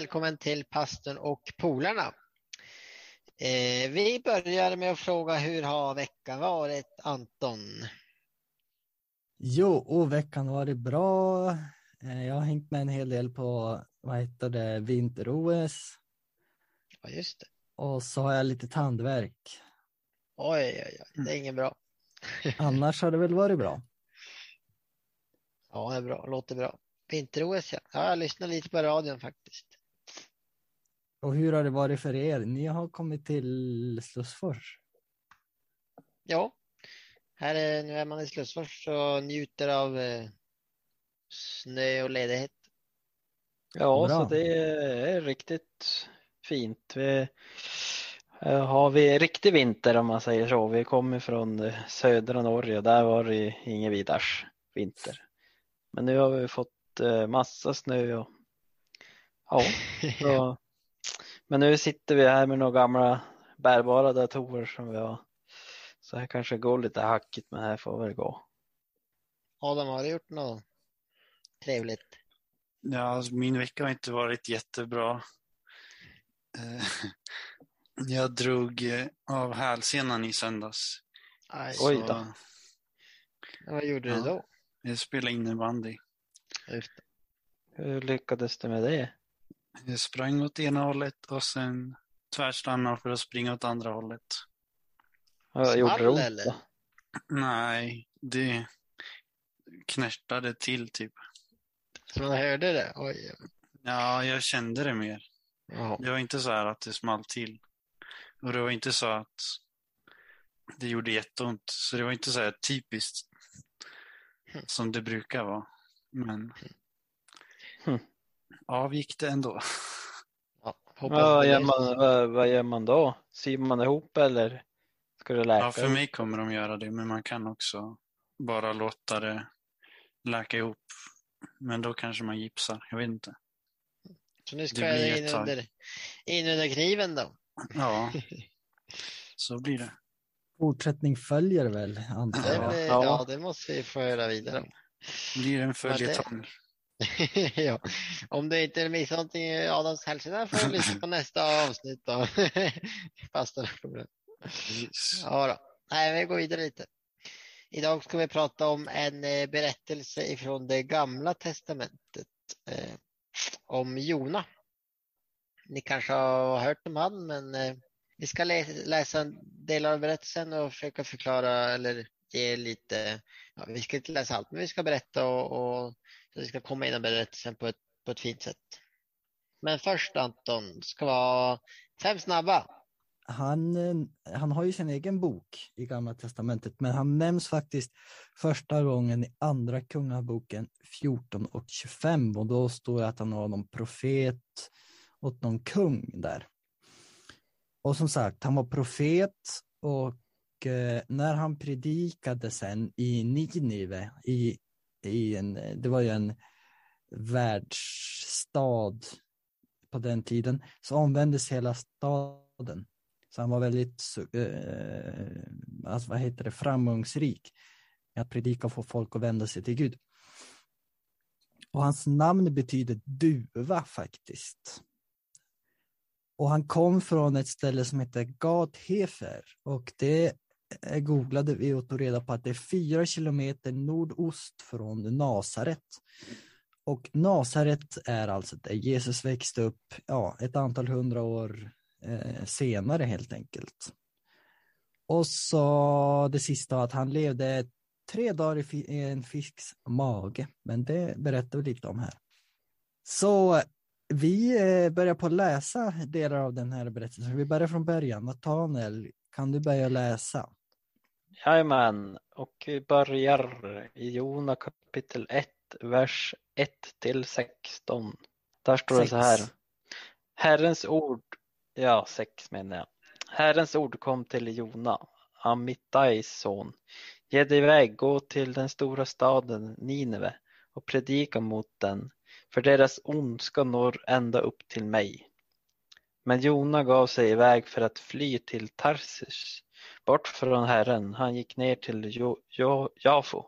Välkommen till pastorn och polarna. Eh, vi börjar med att fråga hur har veckan varit Anton? Jo, och veckan har varit bra. Eh, jag har hängt med en hel del på vad heter det, vinter-OS. Ja, just det. Och så har jag lite tandvärk. Oj, oj, oj, det är inget bra. Annars har det väl varit bra. Ja, det är bra, låter bra. Vinter-OS, ja. ja. Jag lyssnar lite på radion faktiskt. Och hur har det varit för er? Ni har kommit till Slussfors. Ja, här är, nu är man i Slussfors och njuter av eh, snö och ledighet. Ja, Bra. så det är riktigt fint. Vi eh, har vi riktig vinter om man säger så. Vi kommer från eh, södra Norge och där var det ingen vidars vinter. Men nu har vi fått massa snö och ja, så, men nu sitter vi här med några gamla bärbara datorer som vi har. Så här kanske går lite hackigt men här får väl gå. Adam, har du gjort något trevligt? Ja, alltså, min vecka har inte varit jättebra. Eh, Jag drog eh, av hälsenan i söndags. Aj, Oj Så då. Vad gjorde Ja. du då? Jag spelade innebandy. Hur lyckades du med det? Jag sprang åt ena hållet och sen tvärstannade för att springa åt andra hållet. Ja, Gjorde det Small, ont eller? Nej, det knärtade till typ. Så man hörde det? Oj. Ja, jag kände det mer. Jaha. Det var inte så här att det small till. Och det var inte så att det gjorde jätteont. Så det var inte så här typiskt Hmm. som det brukar vara. Men Hmm. Avgick det ändå. Ja, vad, det gör man, vad, vad gör man då? Syr man ihop eller ska du läka? Ja, för mig kommer de göra det, men man kan också bara låta det läka ihop. Men då kanske man gipsar, jag vet inte. Så nu ska det jag blir in under, in under kniven då. Ja, så blir det. Fortsättning följer väl, antar Det, jag. ja, det måste vi få höra vidare om. Blir en följetong. ja. Om du inte missar någonting i Adams hälsena får du lyssna på nästa avsnitt av Pastorn. Precis. Ja då. Nej, vi går vidare lite. Idag ska vi prata om en eh, berättelse ifrån det gamla testamentet eh, om Jona. Ni kanske har hört om han, men eh, vi ska lä- läsa en del av berättelsen och försöka förklara eller ge lite, ja, vi ska inte läsa allt, men vi ska berätta och, och så vi ska komma in i berättelsen på ett, på ett fint sätt. Men först Anton, ska vara fem snabba. Han, eh, han har ju sin egen bok i Gamla Testamentet, men han nämns faktiskt första gången i Andra Kungaboken 14 och 25 och då står det att han var någon profet åt någon kung där. Och som sagt, han var profet och eh, när han predikade sen i Ninive, i, i en, det var ju en världsstad på den tiden, så omvändes hela staden. Så han var väldigt, eh, alltså vad heter det, framgångsrik med att predika och få folk att vända sig till Gud. Och hans namn betyder duva faktiskt. Och han kom från ett ställe som heter Gathefer och det Eh, googlade vi och tog reda på att det är fyra kilometer nordost från Nasaret. Och Nasaret är alltså där Jesus växte upp ja, ett antal hundra år eh, senare helt enkelt. Och så det sista att han levde tre dagar i, en fisks mage, men det berättar vi lite om här. Så vi eh, börjar på att läsa delar av den här berättelsen. Vi börjar från början. Nathanael, kan du börja läsa? Jajamän, och vi börjar i Jona kapitel 1, vers 1 till 16. Där står det så här. Sex. Herrens ord, ja 6 menar jag. Herrens ord kom till Jona, Amittais son. Ge dig iväg, gå till den stora staden Nineve och predika mot den, för deras ondska når ända upp till mig. Men Jona gav sig iväg för att fly till Tarsis, bort från Herren. Han gick ner till jo, jo, Jafo,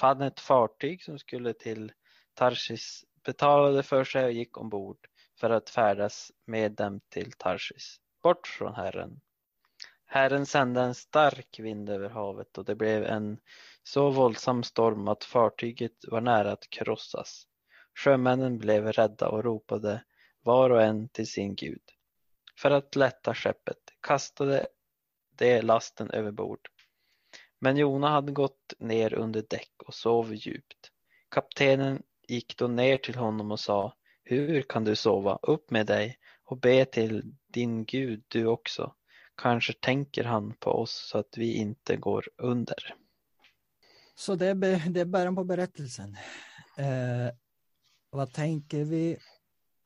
fann ett fartyg som skulle till Tarsis, betalade för sig och gick ombord. för att färdas med dem till Tarsis, bort från Herren. Herren sände en stark vind över havet och det blev en så våldsam storm att fartyget var nära att krossas. Sjömännen blev rädda och ropade var och en till sin gud. För att lätta skeppet kastade de lasten över bord. Men Jona hade gått ner under däck och sov djupt. Kaptenen gick då ner till honom och sa Hur kan du sova? Upp med dig och be till din Gud du också. Kanske tänker han på oss så att vi inte går under. Så det är, det är början på berättelsen. Eh, vad tänker vi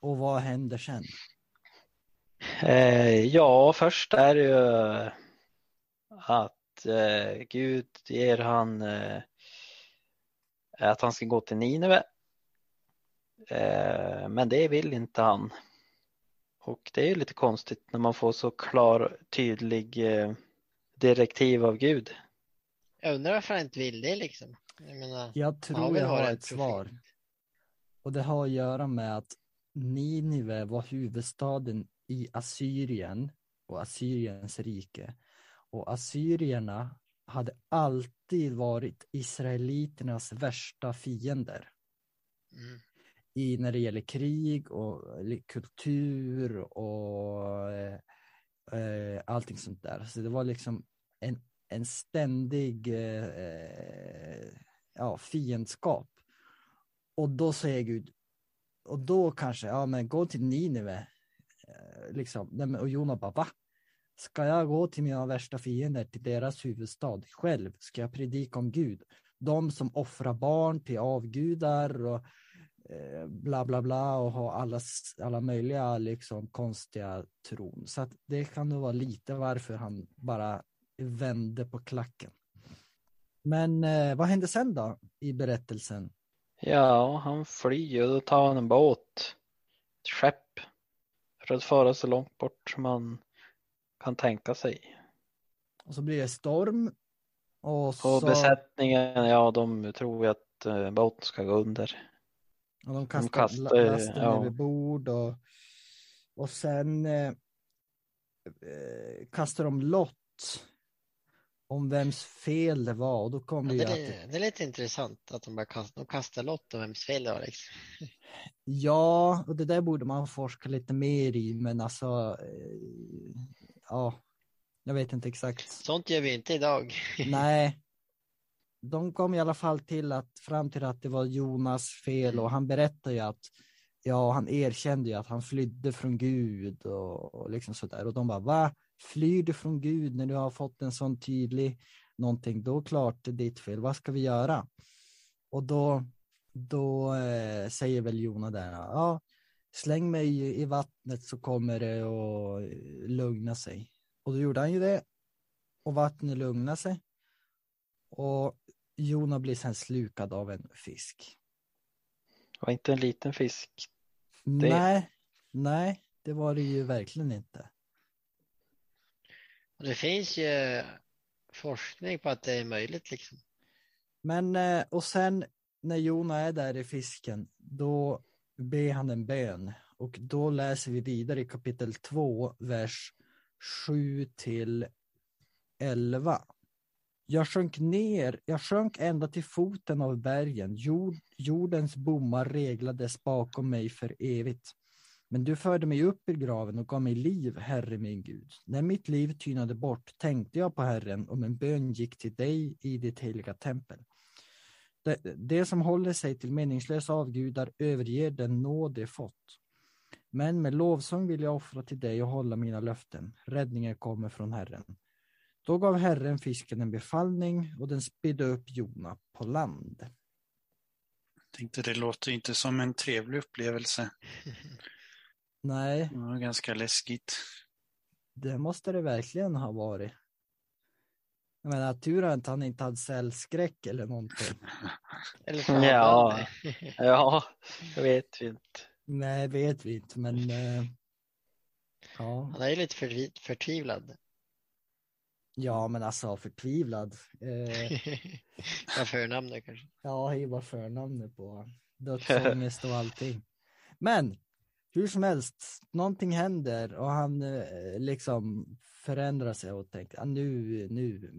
och vad händer sen? Eh, ja, först är det ju att eh, Gud ger han eh, att han ska gå till Nineve. Eh, men det vill inte han. Och det är ju lite konstigt när man får så klar, tydlig eh, direktiv av Gud. Jag undrar varför han inte vill det liksom. Jag menar, Jag Ja, tror vi jag har ett svar. Och det har att göra med att Ninive var huvudstaden i Assyrien och Assyriens rike. Och assyrierna hade alltid varit israeliternas värsta fiender mm. i när det gäller krig och kultur och eh, eh, allting sånt där. Så det var liksom en, en ständig eh, ja, fiendskap. Och då säger Gud, och då kanske, ja men gå till Nineve. Eh, liksom. Och Jona bara, va? Ska jag gå till mina värsta fiender, till deras huvudstad? Själv ska jag predika om Gud. De som offrar barn till avgudar och eh, bla bla bla och ha alla, alla möjliga liksom konstiga tron. Så att det kan nog vara lite varför han bara vände på klacken. Men eh, vad hände sen då i berättelsen? Ja, han flyr och då tar han en båt, ett skepp, för att fara så långt bort som han kan tänka sig. Och så blir det storm. Och Och så besättningen, ja de tror ju att eh, båten ska gå under. och de kastar, kastar, la- lasten ja. över bord och, och sen eh, eh, kastar de lott om vems fel det var och då kom ja, det det, ju att är, det är lite intressant att de bara kastar, de kastar lott om vems fel det var. Liksom. Ja, och det där borde man forska lite mer i, men alltså, eh, ja, jag vet inte exakt. Sånt gör vi inte idag. Nej, de kom i alla fall till att fram till att det var Jonas fel och han berättade ju att ja, han erkände ju att han flydde från Gud och, och liksom sådär och de bara va? Flyr du från Gud när du har fått en sån tydlig någonting? Då klart det är ditt fel. Vad ska vi göra? Och då, då eh, säger väl Jona där, ja, släng mig i, vattnet så kommer det att eh, lugna sig. Och då gjorde han ju det. Och vattnet lugnade sig. Och Jona blir sen slukad av en fisk. Det var inte en liten fisk. Nej, nej, det var det ju verkligen inte. Och det finns ju forskning på att det är möjligt liksom. Men eh, och sen när Jona är där i fisken, då ber han en bön och då läser vi vidare i kapitel 2, vers 7 till 11. Jag sjönk ner, jag sjönk ända till foten av bergen, Jord, jordens bommar reglades bakom mig för evigt. Men du förde mig upp ur graven och gav mig liv, Herre min Gud. När mitt liv tynade bort tänkte jag på Herren och min bön gick till dig i ditt heliga tempel. Det, det som håller sig till meningslösa avgudar överger den nåd de fått. Men med lovsång vill jag offra till dig och hålla mina löften. Räddningen kommer från Herren. Då gav Herren fisken en befallning och den spydde upp Jona på land. Tänkte det låter inte som en trevlig upplevelse. Nej, Det var ganska läskigt. det måste det verkligen ha varit. Jag menar, tur att han inte hade cellskräck eller någonting. Eller så Ja. Ja, det vet vi inte. Nej, vet vi inte, men eh, ja, Han är ju lite förtvi- förtvivlad. ja, men alltså förtvivlad. Eh, Vad förnamnet kanske. ja, det var förnamnet på dödsångest och allting. Men hur som helst, någonting händer och han eh, liksom förändrar sig och tänker ah, nu, nu.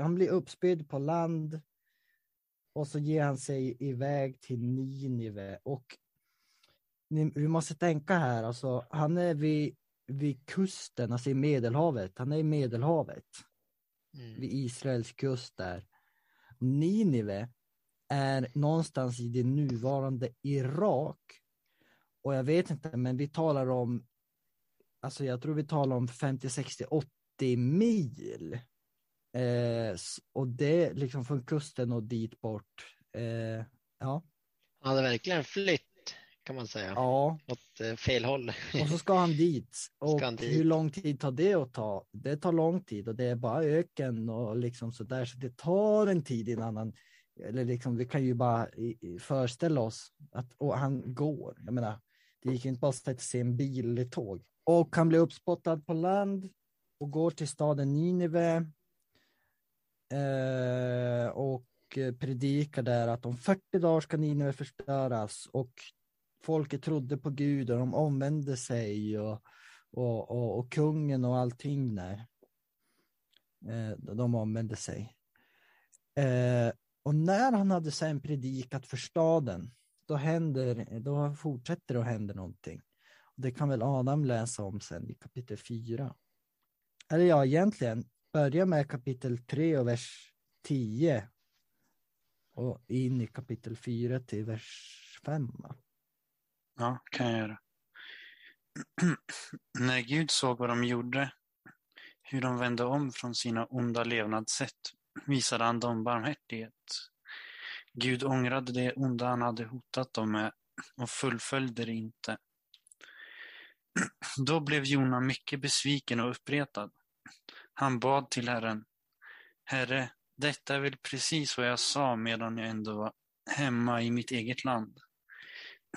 Han blir uppspydd på land och så ger han sig iväg till Ninive och ni, vi måste tänka här, alltså han är vid, vid kusten, alltså i Medelhavet, han är i Medelhavet Mm. vid Israels kust där. Ninive är någonstans i det nuvarande Irak. Och jag vet inte, men vi talar om, alltså jag tror vi talar om 50, 60, 80 mil. Eh, och det liksom från kusten och dit bort. Eh, ja, Han hade verkligen flytt kan man säga. ja, Åt eh, fel håll. och så ska han dit. Och han dit? hur lång tid tar det att ta? Det tar lång tid och det är bara öken och liksom sådär. Så det tar en tid innan han, eller liksom vi kan ju bara föreställa oss att och han går. Jag menar, det gick inte bara att sätta sig i en bil eller tåg. Och han blir uppspottad på land och går till staden Nineve. Eh, och predikar där att om 40 dagar ska Nineve förstöras och folket trodde på Gud och de omvände sig och, och, och, och kungen och allting där. Eh, de omvände sig. Eh, och när han hade sen predikat för staden, då händer, då fortsätter det att hända någonting. Det kan väl Adam läsa om sen i kapitel 4. Eller ja, egentligen börja med kapitel 3 och vers 10. Och in i kapitel 4 till vers 5. Ja, kan jag göra. När Gud såg vad de gjorde, hur de vände om från sina onda levnadssätt, visade han dem barmhärtighet. Gud ångrade det onda han hade hotat dem med och fullföljde det inte. Då blev Jona mycket besviken och uppretad. Han bad till Herren. Herre, detta är väl precis vad jag sa medan jag ändå var hemma i mitt eget land.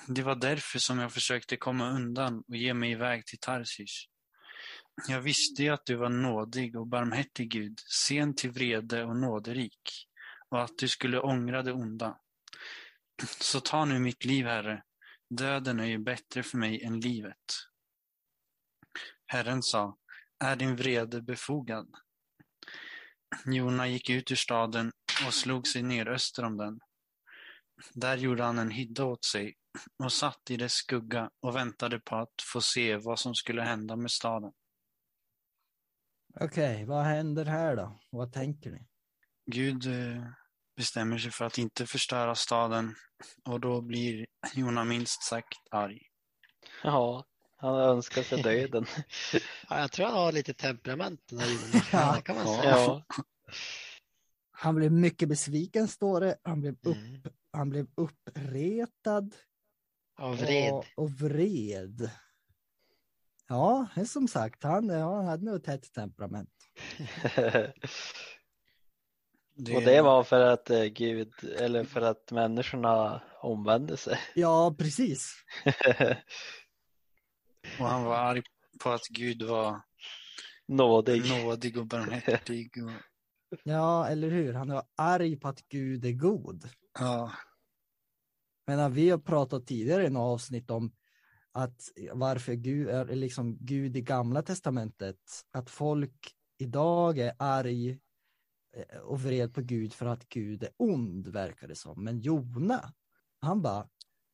Det var därför som jag försökte komma undan och ge mig iväg till Tarsis. Jag visste ju att du var nådig och barmhärtig Gud, sen till vrede och nåderik, och att du skulle ångra det onda. Så ta nu mitt liv, Herre. Döden är ju bättre för mig än livet. Herren sa, är din vrede befogad? Jona gick ut ur staden och slog sig ner öster om den. Där gjorde han en hydda åt sig och satt i dess skugga och väntade på att få se vad som skulle hända med staden. Okej, vad händer här då? Vad tänker ni? Gud eh, bestämmer sig för att inte förstöra staden och då blir Jona minst sagt arg. Ja, han önskar sig döden. Ja, jag tror han har lite temperament den här. Ja. Det kan man säga. Ja, Han blev mycket besviken står det. Han blev, upp, Mm. han blev uppretad Av vred. och, och vred. Ja, som sagt, han, ja, han hade nog ett hett temperament. och det var för att eh, Gud, eller för att människorna omvände sig. Ja, precis. Och han var arg på att Gud var Nådig. nådig och barmhärtig. Och, Ja, eller hur? Han var arg på att Gud är god. ja, Men vi har pratat tidigare i något avsnitt om att varför Gud är liksom Gud i gamla testamentet, att folk idag är arg och vred på Gud för att Gud är ond, verkar det som. Men Jona, han bara,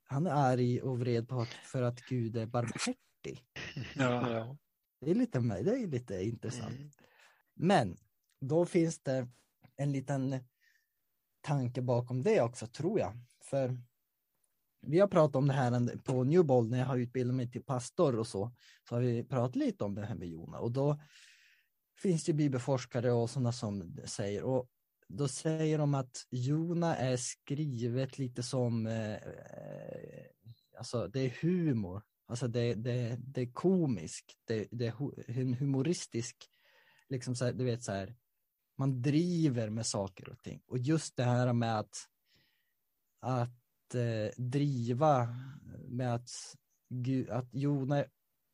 han är arg och vred på att, för att Gud är barmhärtig. ja, Ja. Det är lite, det är lite intressant. Mm. Men då finns det en liten tanke bakom det också, tror jag. För vi har pratat om det här på New Bold när jag har utbildat mig till pastor och så. Så har vi pratat lite om det här med Jona och då finns det bibelforskare och sådana som säger och då säger de att Jona är skrivet lite som, eh, eh alltså det är humor, alltså det, det, det är komiskt. det, det är en humoristisk, liksom så här, du vet så här, man driver med saker och ting. Och just det här med att, att eh, driva med att, Gud, att Jona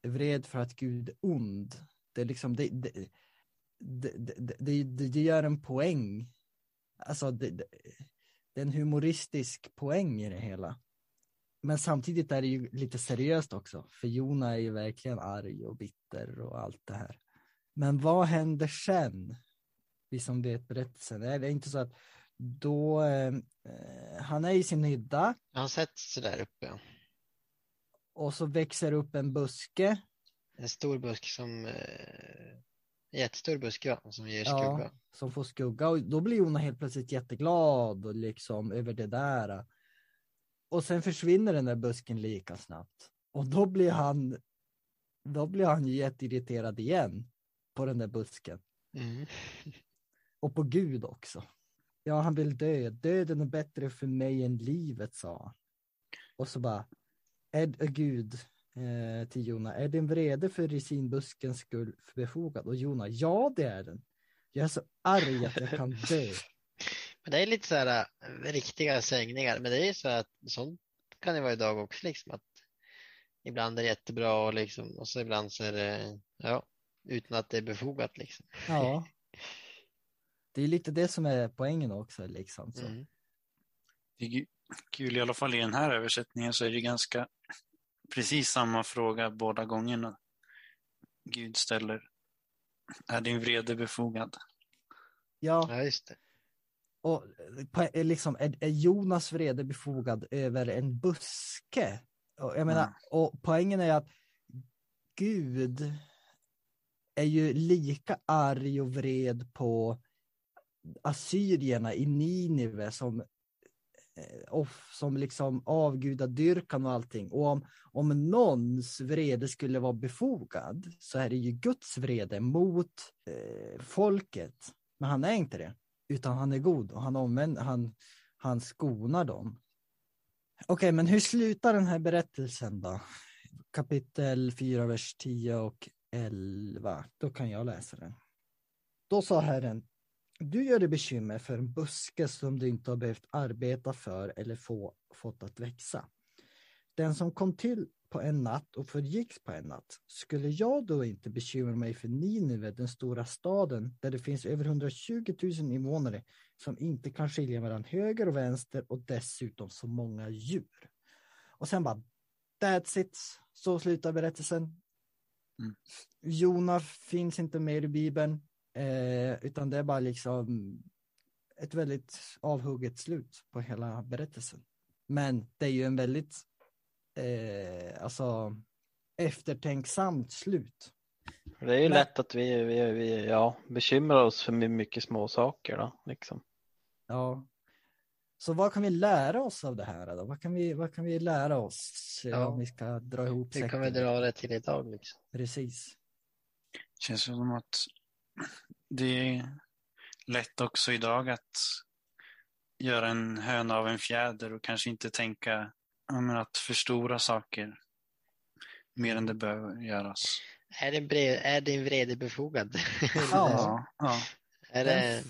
är vred för att Gud är ond. Det är liksom, det, det, det, det, det, det gör en poäng. Alltså det, det, det är en humoristisk poäng i det hela. men samtidigt är det ju lite seriöst också, för Jona är ju verkligen arg och bitter och allt det här. Men vad händer sen? Vi som vet berättelsen, är det inte så att då, eh, han är i sin hydda Han sätts där uppe. och så växer upp en buske. En stor busk som, eh, jättestor buske som ger Ja. skugga. som får skugga och då blir Jona helt plötsligt jätteglad och liksom över det där. Och sen försvinner den där busken lika snabbt. Och då blir han, då blir han jätteirriterad igen på den där busken. Mm. Och på Gud också. Ja, han vill dö. Döden är bättre för mig än livet, sa han. Och så bara, är Gud eh, till Jona, är din vrede för resinbuskens skull befogad? Och Jona, ja det är den. Jag är så arg att jag kan dö. Men det är lite så här äh, riktiga sägningar. Men det är ju så att sånt kan det vara idag också liksom att ibland är det jättebra och liksom och så ibland så är det ja, utan att det är befogat liksom. Ja. Det är lite det som är poängen också liksom. Så. Mm. Det är ju kul, i alla fall i den här översättningen så är det ganska precis samma fråga båda gångerna. Gud ställer, är din vrede befogad? Ja, Ja, just det. och är liksom, är, är Jonas vrede befogad över en buske? Och jag menar, Mm. och poängen är att Gud är ju lika arg och vred på assyrierna i Ninive som eh, Eh, off, som liksom avgudadyrkan och allting. Och om, om någons vrede skulle vara befogad så är det ju Guds vrede mot eh, folket. Men han är inte det, utan han är god och han, omvänder, han, han skonar dem. Okej, men hur slutar den här berättelsen då? Kapitel 4, vers 10 och 11. Då kan jag läsa den. Då sa Herren, du gör dig bekymmer för en buske som du inte har behövt arbeta för eller få, fått att växa. Den som kom till på en natt och förgicks på en natt. Skulle jag då inte bekymra mig för Nineve, den stora staden, där det finns över 120 000 invånare som inte kan skilja mellan höger och vänster och dessutom så många djur. Och sen bara, that's it, så slutar berättelsen. Mm. Jona finns inte mer i Bibeln, eh, utan det är bara liksom ett väldigt avhugget slut på hela berättelsen. Men det är ju en väldigt eh, alltså, eftertänksamt slut. Det är ju Men- lätt att vi, vi, vi ja, bekymrar oss för mycket små saker då, liksom. Ja. Så vad kan vi lära oss av det här då? Vad kan vi, vad kan vi lära oss eh, Ja. om vi ska dra ihop Det kan vi dra det till idag liksom. Precis. Känns som att det är lätt också idag att göra en höna av en fjäder och kanske inte tänka ja, men att förstora saker mer än det behöver göras. Är din, bre- är din vrede befogad? Ja. Ja, ja. är Den,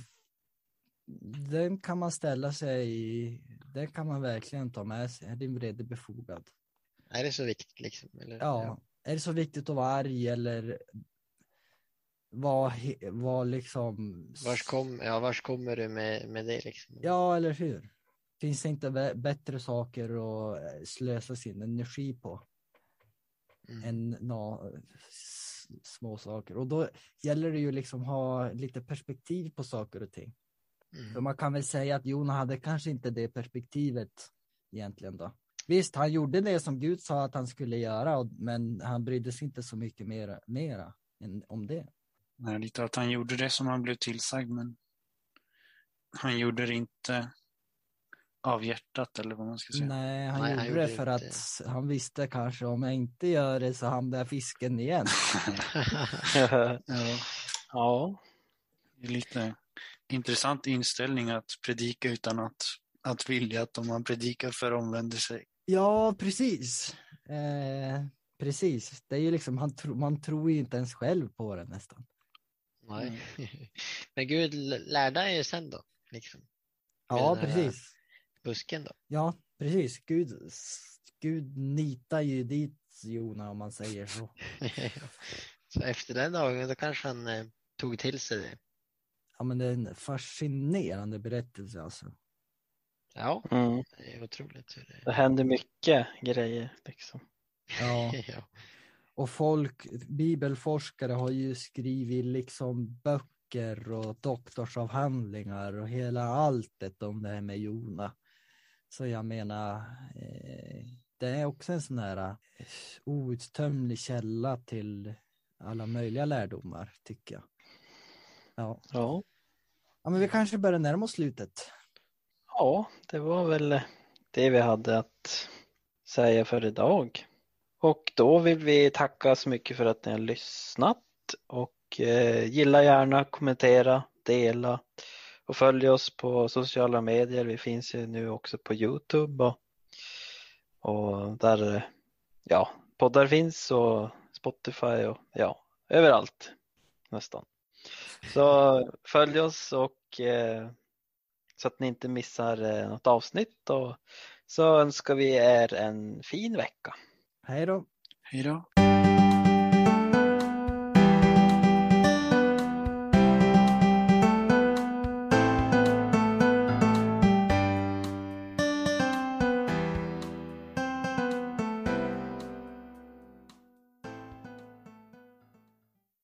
det, den kan man ställa sig i, den kan man verkligen ta med sig. Är din vrede befogad? är det så viktigt liksom? Eller? Ja. Är det så viktigt att vara arg eller vad, vad liksom... Vars, kom, ja, vars kommer du med, med det liksom? Ja, eller hur? Finns det inte bä- bättre saker att eh, slösa sin energi på Mm. än s- små saker? Och då gäller det ju liksom ha lite perspektiv på saker och ting. För Mm. man kan väl säga att Jona hade kanske inte det perspektivet egentligen då. Visst, han gjorde det som Gud sa att han skulle göra, men han brydde sig inte så mycket mera, mera än om det. Nej, lite att han gjorde det som han blev tillsagd men han gjorde det inte av hjärtat eller vad man ska säga. Nej, han Nej, han gjorde det gjorde för inte. att han visste kanske om jag inte gör det så hamnar fisken igen. Ja, ja, det är lite intressant inställning att predika utan att, att vilja att om man predikar för omvänder sig. Ja, precis. Eh, precis. Det är ju liksom, han tro, man tror ju inte ens själv på det nästan. Nej. Men Gud lärde han ju sen då, liksom. Ja, precis. Busken då. Ja, precis. Gud, Gud nitar ju dit Jona om man säger så. så efter den dagen då kanske han eh, tog till sig det. Ja, men det är en fascinerande berättelse alltså. Ja, Mm. det är otroligt hur det Det händer mycket grejer liksom. Ja. ja. Och folk, bibelforskare har ju skrivit liksom böcker och doktorsavhandlingar och hela alltet om det här med Jona. Så jag menar, eh, det är också en sån här eh, outtömlig källa till alla möjliga lärdomar, tycker jag. Ja, Ja. ja men vi kanske börjar närma oss slutet. ja, det var väl det vi hade att säga för idag. Och då vill vi tacka så mycket för att ni har lyssnat och eh, gilla gärna, kommentera, dela och följ oss på sociala medier. Vi finns ju nu också på Youtube och, och där ja, poddar finns och Spotify och ja, överallt nästan. Så följ oss och eh, så att ni inte missar eh, något avsnitt och så önskar vi er en fin vecka. Hej då! Hej då.